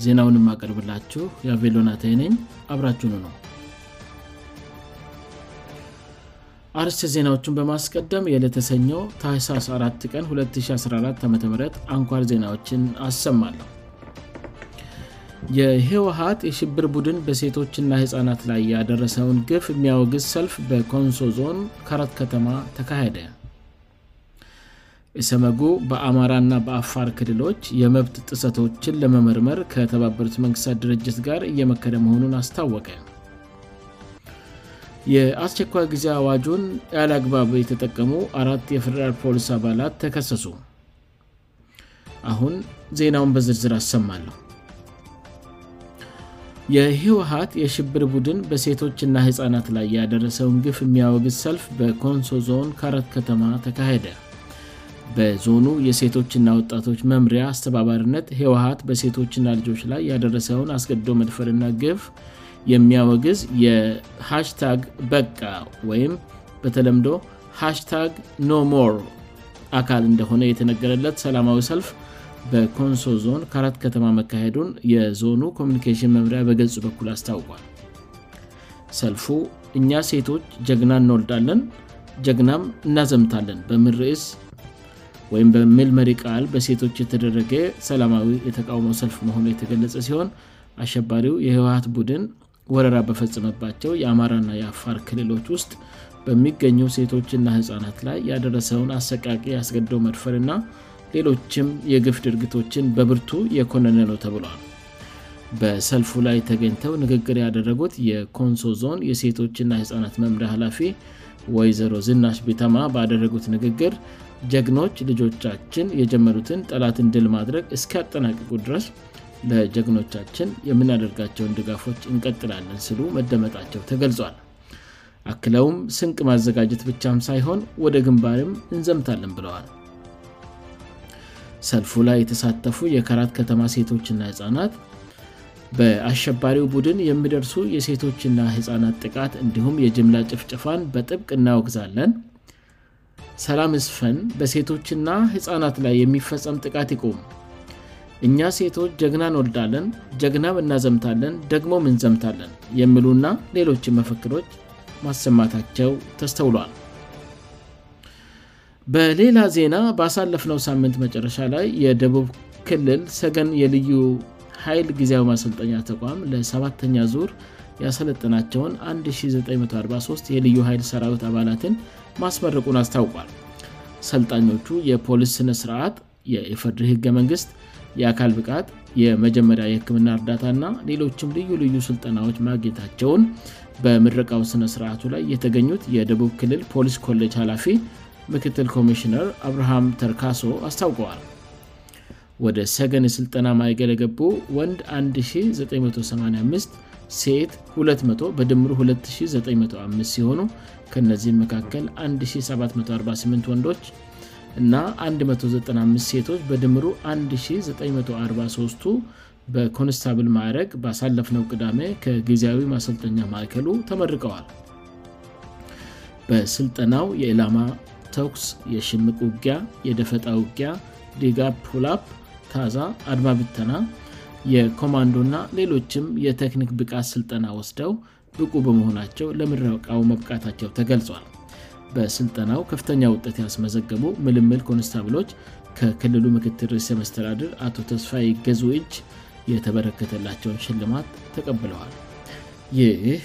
ዜናውን የማቀርብላችሁ የአቬሎናታይነኝ አብራችኑ ነው አርስ ዜናዎቹን በማስቀደም የዕለተሰኘው ታይሳስ 4 ቀን 214 አም አንኳር ዜናዎችን አሰማለሁ የህወሀት የሽብር ቡድን በሴቶችና ህፃናት ላይ ያደረሰውን ግፍ የሚያወግዝ ሰልፍ በኮንሶ ዞን ካራት ከተማ ተካሄደ እሰመጉ በአማራና በአፋር ክልሎች የመብት ጥሰቶችን ለመመርመር ከተባበሩት መንግስታት ድርጅት ጋር እየመከደ መሆኑን አስታወቀ የአስቸኳይ ጊዜ አዋጁን ያልአግባብ የተጠቀሙ አራት የፈደራል ፖሊስ አባላት ተከሰሱ አሁን ዜናውን በዝርዝር አሰማሉሁ የህወሀት የሽብር ቡድን በሴቶችና ህፃናት ላይ ያደረሰውን ግፍ የሚያወግዝ ሰልፍ በኮንሶዞን ካረት ከተማ ተካሄደ በዞኑ የሴቶችና ወጣቶች መምሪያ አስተባባርነት ህወሀት በሴቶችና ልጆች ላይ ያደረሰውን አስገድዶ መድፈርና ግፍ የሚያወግዝ የሃሽታግ በቃ ወይም በተለምዶ ሃሽታግ ኖሞ አካል እንደሆነ የተነገረለት ሰላማዊ ሰልፍ በኮንሶ ዞን ከአራት ከተማ መካሄዱን የዞኑ ኮሚኒኬሽን መምሪያ በገልጽ በኩል አስታውቋል ሰልፉ እኛ ሴቶች ጀግና እንወልዳለን ጀግናም እናዘምታለን በምርዕስ ወይም በምልመሪ ቃል በሴቶች የተደረገ ሰላማዊ የተቃውሞ ሰልፍ መሆኑ የተገለጸ ሲሆን አሸባሪው የህወሀት ቡድን ወረራ በፈጸመባቸው የአማራና የአፋር ክልሎች ውስጥ በሚገኙ ሴቶችና ህጻናት ላይ ያደረሰውን አሰቃቂ ያስገደው መድፈርእና ሌሎችም የግፍት ድርጊቶችን በብርቱ የኮነነ ነው ተብለል በሰልፉ ላይ ተገኝተው ንግግር ያደረጉት የኮንሶ ዞን የሴቶችና የህፃናት መምሪ ኃላፊ ወይዘሮ ዝናሽ ቢተማ ደረጉት ንግግር ጀግኖች ልጆቻችን የጀመሩትን ጠላትን ድል ማድረግ እስያጠናቅቁ ድረስ ለጀግኖቻችን የምናደርጋቸውን ድጋፎች እንቀጥላለን ስሉ መደመጣቸው ተገልጿል አክለውም ስንቅ ማዘጋጀት ብቻም ሳይሆን ወደ ግንባርም እንዘምታለን ብለዋል ሰልፉ ላይ የተሳተፉ የከራት ከተማ ሴቶችና ህፃናት በአሸባሪው ቡድን የምደርሱ የሴቶችና ህፃናት ጥቃት እንዲሁም የጅምላ ጭፍጭፋን በጥብቅ እናወግዛለን ሰላም ስፈን በሴቶችና ህፃናት ላይ የሚፈጸም ጥቃት ይቆሙ እኛ ሴቶች ጀግናንወልዳለን ጀግናም እናዘምታለን ደግሞምንዘምታለን የምሉና ሌሎች መፍክሮች ማሰማታቸው ተስተውሏል በሌላ ዜና በአሳለፍነው ሳምንት መጨረሻ ላይ የደቡብ ክልል ሰገን የልዩ ኃይል ጊዜያዊ ማሰልጠኛ ተቋም ለሰባተኛ ዙር ያሰለጠናቸውን 1943 የልዩ ኃይል ሰራዊት አባላትን ማስመረቁን አስታውቋል ሰልጣኞቹ የፖሊስ ስነስርዓት የኢፈርድሪ ህገ-መንግስት የአካል ብቃት የመጀመሪያ የህክምና እርዳታና ሌሎችም ልዩ ልዩ ስልጠናዎች ማግኘታቸውን በምረቃው ስነስርዓቱ ላይ የተገኙት የደቡብ ክልል ፖሊስ ኮሌጅ ኃላፊ ምክትል ኮሚሽነር አብርሃም ተርካሶ አስታውቀዋል ወደ ሰገን የሥልጠና ማይገል የገቡ ወንድ 1985 ሴ 2 በድምሩ 295 ሲሆኑ ከነዚህም መካከል 1748 ወንዶች እና 195 ሴቶች በድምሩ 1943 በኮንስታብል ማዕረግ በሳለፍነው ቅዳሜ ከጊዜያዊ ማሰልጠኛ ማዕከሉ ተመርቀዋል በናው የላማ ተኩስ የሽምቅ ውጊያ የደፈጣ ውጊያ ዲጋፕላፕ ታዛ አድማብተና የኮማንዶእና ሌሎችም የተክኒክ ብቃት ስልጠና ወስደው ብቁ በመሆናቸው ለምረቃው መብቃታቸው ተገልጿል በስልጠናው ከፍተኛ ውጠት ያስመዘግቡ ምልምል ኮንስታብሎች ከክልሉ ምክትል እስ መስተዳድር አቶ ተስፋ ገዙ እጅ የተበረከተላቸውን ሽልማት ተቀብለዋል ይህ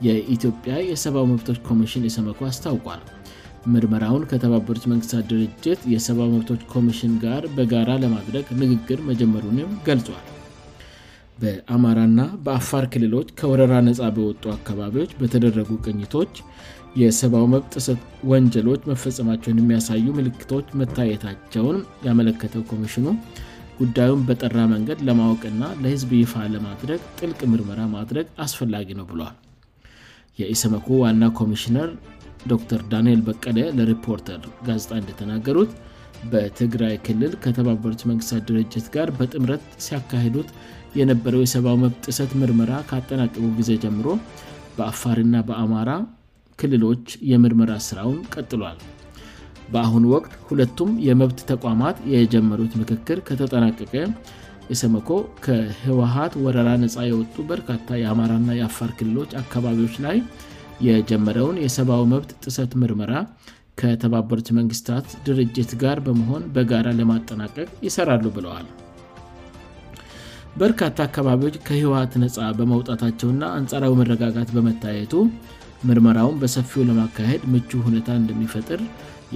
የኢትዮጵያ የሰብዊ መብቶች ኮሚሽን የሰመኩ አስታውቋል ምርመራውን ከተባበሮች መንግስታት ድርጅት የሰብዊ መብቶች ኮሚሽን ጋር በጋራ ለማድረግ ንግግር መጀመሩንም ገልጿል በአማራና በአፋር ክልሎች ከወረራ ነጻ በወጡ አካባቢዎች በተደረጉ ቅኝቶች የሰብዊ መብት እሰት ወንጀሎች መፈጸማቸውን የሚያሳዩ ምልክቶች መታየታቸውን ያመለከተው ኮሚሽኑ ጉዳዩን በጠራ መንገድ ለማወቅና ለህዝብ ይፋ ለማድረግ ጥልቅ ምርመራ ማድረግ አስፈላጊ ነው ብሏል የኢሰመኩ ዋና ኮሚሽነር ዶር ዳንኤል በቀለ ለሪፖርተር ጋዜጣ እንደተናገሩት በትግራይ ክልል ከተባበሩት መንግስታት ድርጅት ጋር በጥምረት ሲያካሄዱት የነበረው የሰብዊ መብት ጥሰት ምርመራ ካአጠናቀቁ ጊዜ ጀምሮ በአፋርና በአማራ ክልሎች የምርመራ ስራውን ቀጥሏል በአሁኑ ወቅት ሁለቱም የመብት ተቋማት የጀመሩት ምክክል ከተጠናቀቀ እሰመኮ ከህወሀት ወረራ ነፃ የወጡ በርካታ የአማራና የአፋር ክልሎች አካባቢዎች ላይ የጀመረውን የሰብዊ መብት ጥሰት ምርመራ ከተባበሩት መንግስታት ድርጅት ጋር በመሆን በጋራ ለማጠናቀቅ ይሰራሉ ብለዋል በርካታ አካባቢዎች ከህወት ነጻ በመውጣታቸውና አንጻራዊ መረጋጋት በመታየቱ ምርመራውን በሰፊው ለማካሄድ ምቹ ሁኔታ እንደሚፈጥር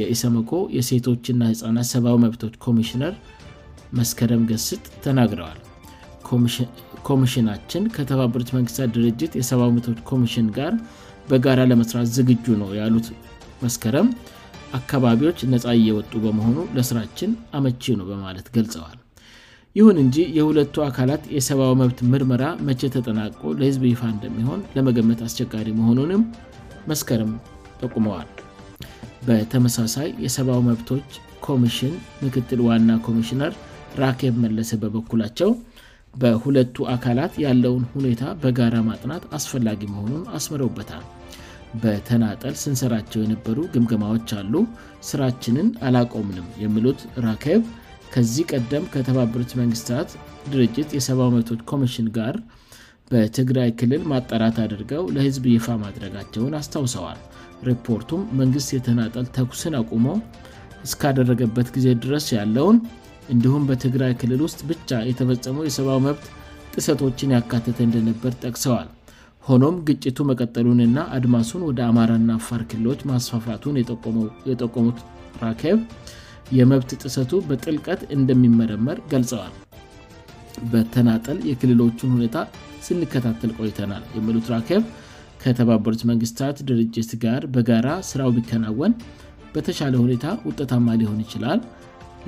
የኢሰመኮ የሴቶችና ህጻናት ሰብዊ መብቶች ኮሚሽነር መስከረም ገስጥ ተናግረዋል ኮሚሽናችን ከተባበሩት መንግስታት ድርጅት የሰዊ መቶች ኮሚሽን ጋር በጋራ ለመስራት ዝግጁ ነው ያሉት መስከረም አካባቢዎች ነፃ እየወጡ በመሆኑ ለስራችን አመቺ ነው በማለት ገልጸዋል ይሁን እንጂ የሁለቱ አካላት የሰብዊ መብት ምርመራ መቼ ተጠናቆ ለህዝብ ይፋ እንደሚሆን ለመገመት አስቸጋሪ መሆኑንም መስከረም ጠቁመዋል በተመሳሳይ የሰብዊ መብቶች ኮሚሽን ምክትል ዋና ኮሚሽነር ራኬብ መለሰ በበኩላቸው በሁለቱ አካላት ያለውን ሁኔታ በጋራ ማጥናት አስፈላጊ መሆኑን አስምረውበታል በተናጠል ስንሰራቸው የነበሩ ግምግማዎች አሉ ስራችንን አላቆምንም የሚሉት ራኬብ ከዚህ ቀደም ከተባበሩት መንግስታት ድርጅት የሰዊ መብቶች ኮሚሽን ጋር በትግራይ ክልል ማጠራት አድርገው ለህዝብ ይፋ ማድረጋቸውን አስታውሰዋል ሪፖርቱም መንግስት የተናጠል ተኩስን አቁሞ እስካደረገበት ጊዜ ድረስ ያለውን እንዲሁም በትግራይ ክልል ውስጥ ብቻ የተፈጸመ የሰዊ መብት ጥሰቶችን ያካትተ እንደነበር ጠቅሰዋል ሆኖም ግጭቱ መቀጠሉንና አድማሱን ወደ አማራና አፋር ክልሎች ማስፋፋቱን የጠቆሙት ራኬቭ የመብት ጥሰቱ በጥልቀት እንደሚመረመር ገልጸዋል በተናጠል የክልሎቹን ሁኔታ ስንከታተል ቆይተናል የምሉት ራኬቭ ከተባበሩት መንግስታት ድርጅት ጋር በጋራ ስራው ቢከናወን በተሻለ ሁኔታ ውጠታማ ሊሆን ይችላል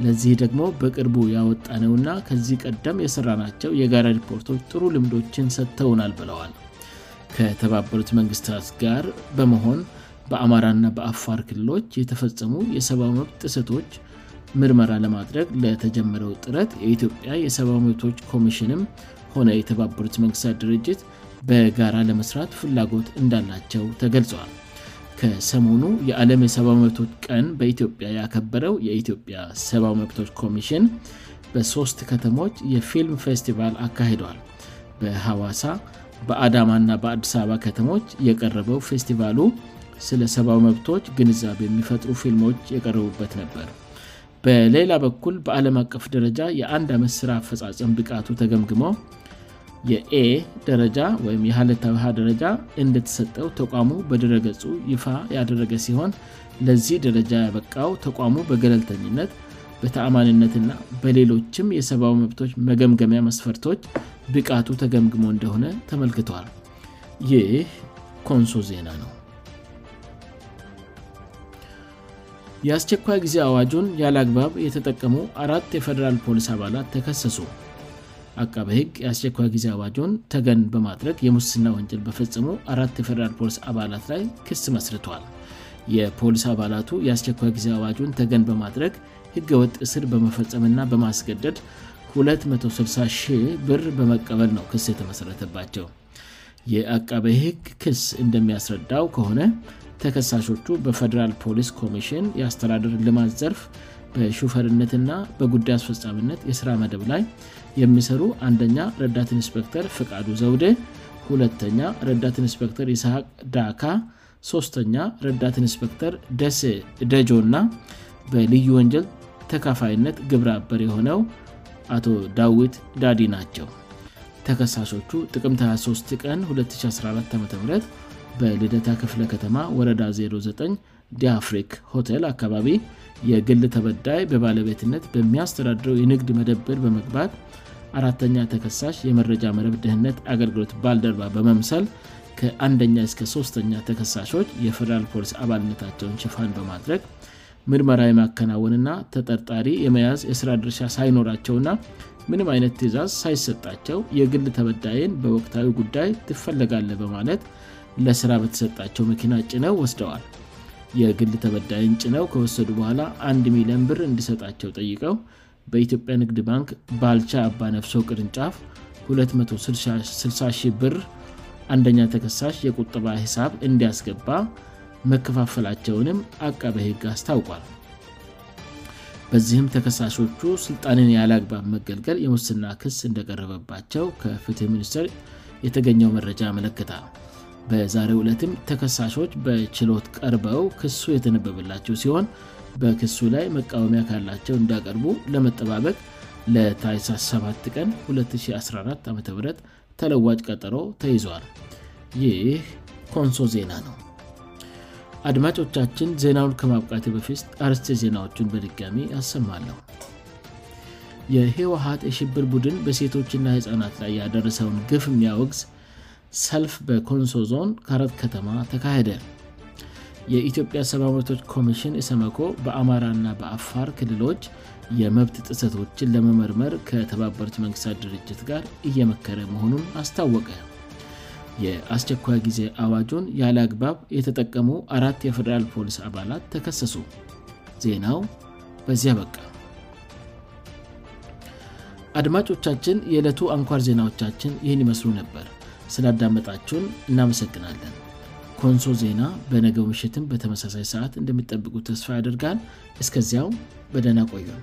ለዚህ ደግሞ በቅርቡ ያወጣነውና ከዚህ ቀደም የስራ ናቸው የጋራ ሪፖርቶች ጥሩ ልምዶችን ሰጥተውናል ብለዋል ከተባበሩት መንግስታት ጋር በመሆን በአማራና በአፋር ክልሎች የተፈጸሙ የሰብዊ መብት ጥሰቶች ምርመራ ለማድረግ ለተጀመረው ጥረት የኢትዮጵያ የሰብዊ መብቶች ኮሚሽንም ሆነ የተባበሩት መንግስታት ድርጅት በጋራ ለመስራት ፍላጎት እንዳላቸው ተገልጿዋል ከሰሞኑ የዓለም የሰብዊ መብቶች ቀን በኢትዮጵያ ያከበረው የኢትዮጵያ ሰብዊ መብቶች ኮሚሽን በሦስት ከተሞች የፊልም ፌስቲቫል አካሂደዋል በሐዋሳ በአዳማ እና በአዲስ አበባ ከተሞች የቀረበው ፌስቲቫሉ ስለ ሰብዊ መብቶች ግንዛብ የሚፈጥሩ ፊልሞች የቀረቡበት ነበር በሌላ በኩል በዓለም አቀፍ ደረጃ የአንድ ዓመት ስራ አፈፃፀም ብቃቱ ተገምግመ የኤ ደረጃ ወይም የሃለታውሃ ደረጃ እንደተሰጠው ተቋሙ በድረገጹ ይፋ ያደረገ ሲሆን ለዚህ ደረጃ ያበቃው ተቋሙ በገለልተኝነት በተአማንነትና በሌሎችም የሰብዊ መብቶች መገምገሚያ መስፈርቶች ብቃቱ ተገምግሞ እንደሆነ ተመልክተል ይህ ኮንሶ ዜና ነው የአስቸኳይ ጊዜ አዋጁን ያለአግባብ የተጠቀሙ አራት የፌደራል ፖሊስ አባላት ተከሰሱ አካቢ ህግ የአስቸኳይ ጊዜ አዋጁን ተገን በማድረግ የሙስና ወንጀል በፈጸሙ አራት የፌራል ፖሊስ አባላት ላይ ክስ መስርቷል የፖሊስ አባላቱ የአስቸኳይ ጊዜ አዋጁን ተገን በማድረግ ህገወጥ እስር በመፈጸምእና በማስገደድ 26 ብር በመቀበል ነው ክስ የተመሠረተባቸው የአቀበ ህግ ክስ እንደሚያስረዳው ከሆነ ተከሳሾቹ በፌደራል ፖሊስ ኮሚሽን የአስተዳደር ልማት ዘርፍ በሹፈርነትና በጉዳይ አስፈፃምነት የሥራ መደብ ላይ የሚሰሩ አንደኛ ረዳትን ኢንስፔክተር ፍቃዱ ዘውዴ ሁለተኛ ረዳት ኢንስፔክተር ኢስሃቅ ዳካ ሶስተኛ ረዳትን ኢንስፔክተር ደጆ እና በልዩ ወንጀል ተካፋይነት ግብርበር የሆነው አቶ ዳዊት ዳዲ ናቸው ተከሳሾቹ ጥቅምት 23 ቀን 2014 ዓም በልደታ ክፍለ ከተማ ወረዳ 09 ዲፍሪክ ሆቴል አካባቢ የግል ተበዳይ በባለቤትነት በሚያስተዳድረው የንግድ መደብር በመግባት አራተኛ ተከሳሽ የመረጃ መረብ ድህነት አገልግሎት ባልደርባ በመምሰል ከአንደኛ እስከ 3ስተኛ ተከሳሾች የፌደራል ፖሊስ አባልነታቸውን ሽፋን በማድረግ ምርመራዊ ማከናወንና ተጠርጣሪ የመያዝ የስራ ድርሻ ሳይኖራቸውእና ምንም አይነት ትእዛዝ ሳይሰጣቸው የግል ተበዳይን በወቅታዊ ጉዳይ ትፈለጋለ በማለት ለስራ በተሰጣቸው መኪና ጭነው ወስደዋል የግል ተበዳይን ጭነው ከወሰዱ በኋላ 1 ሚን ብር እንዲሰጣቸው ጠይቀው በኢትዮጵያ ንግድ ባንክ ባልቻ አባ ነፍሶ ቅድንጫፍ 2600 ብር 1ኛ ተከሳሽ የቁጥባ ሳብ እንዲያስገባ መከፋፈላቸውንም አቃባ ህግ አስታውቋል በዚህም ተከሳሾቹ ስልጣንን ያለግባብ መገልገል የሙስና ክስ እንደቀረበባቸው ከፍትህ ሚኒስትር የተገኘው መረጃ መለክታ በዛሬ ሁለትም ተከሳሾች በችሎት ቀርበው ክሱ የተነበበላቸው ሲሆን በክሱ ላይ መቃወሚያ ካላቸው እንዳቀርቡ ለመጠባበቅ ለታይሳ 7 ቀን 214 ዓም ተለዋጭ ቀጠሮ ተይዟል ይህ ኮንሶ ዜና ነው አድማጮቻችን ዜናውን ከማብቃቴ በፊት አርስቴ ዜናዎቹን በድጋሚ ያሰማለሁ የህወሀት የሽብር ቡድን በሴቶችና ህፃናት ላይ ያደረሰውን ግፍ ሚያወግዝ ሰልፍ በኮንሶ ዞን ካረት ከተማ ተካሄደ የኢትዮጵያ ሰባመርቶች ኮሚሽን እሰመኮ በአማራ ና በአፋር ክልሎች የመብት ጥሰቶችን ለመመርመር ከተባበሩት መንግስታት ድርጅት ጋር እየመከረ መሆኑን አስታወቀ የአስቸኳይ ጊዜ አዋጁን ያለአግባብ የተጠቀሙ አራት የፌደራል ፖሊስ አባላት ተከሰሱ ዜናው በዚያ በቃ አድማጮቻችን የዕለቱ አንኳር ዜናዎቻችን ይህን ይመስሉ ነበር ስላዳመጣችሁን እናመሰግናለን ኮንሶ ዜና በነገው ምሽትም በተመሳሳይ ሰዓት እንደሚጠብቁ ተስፋ ያደርጋል እስከዚያው በደህና ቆያል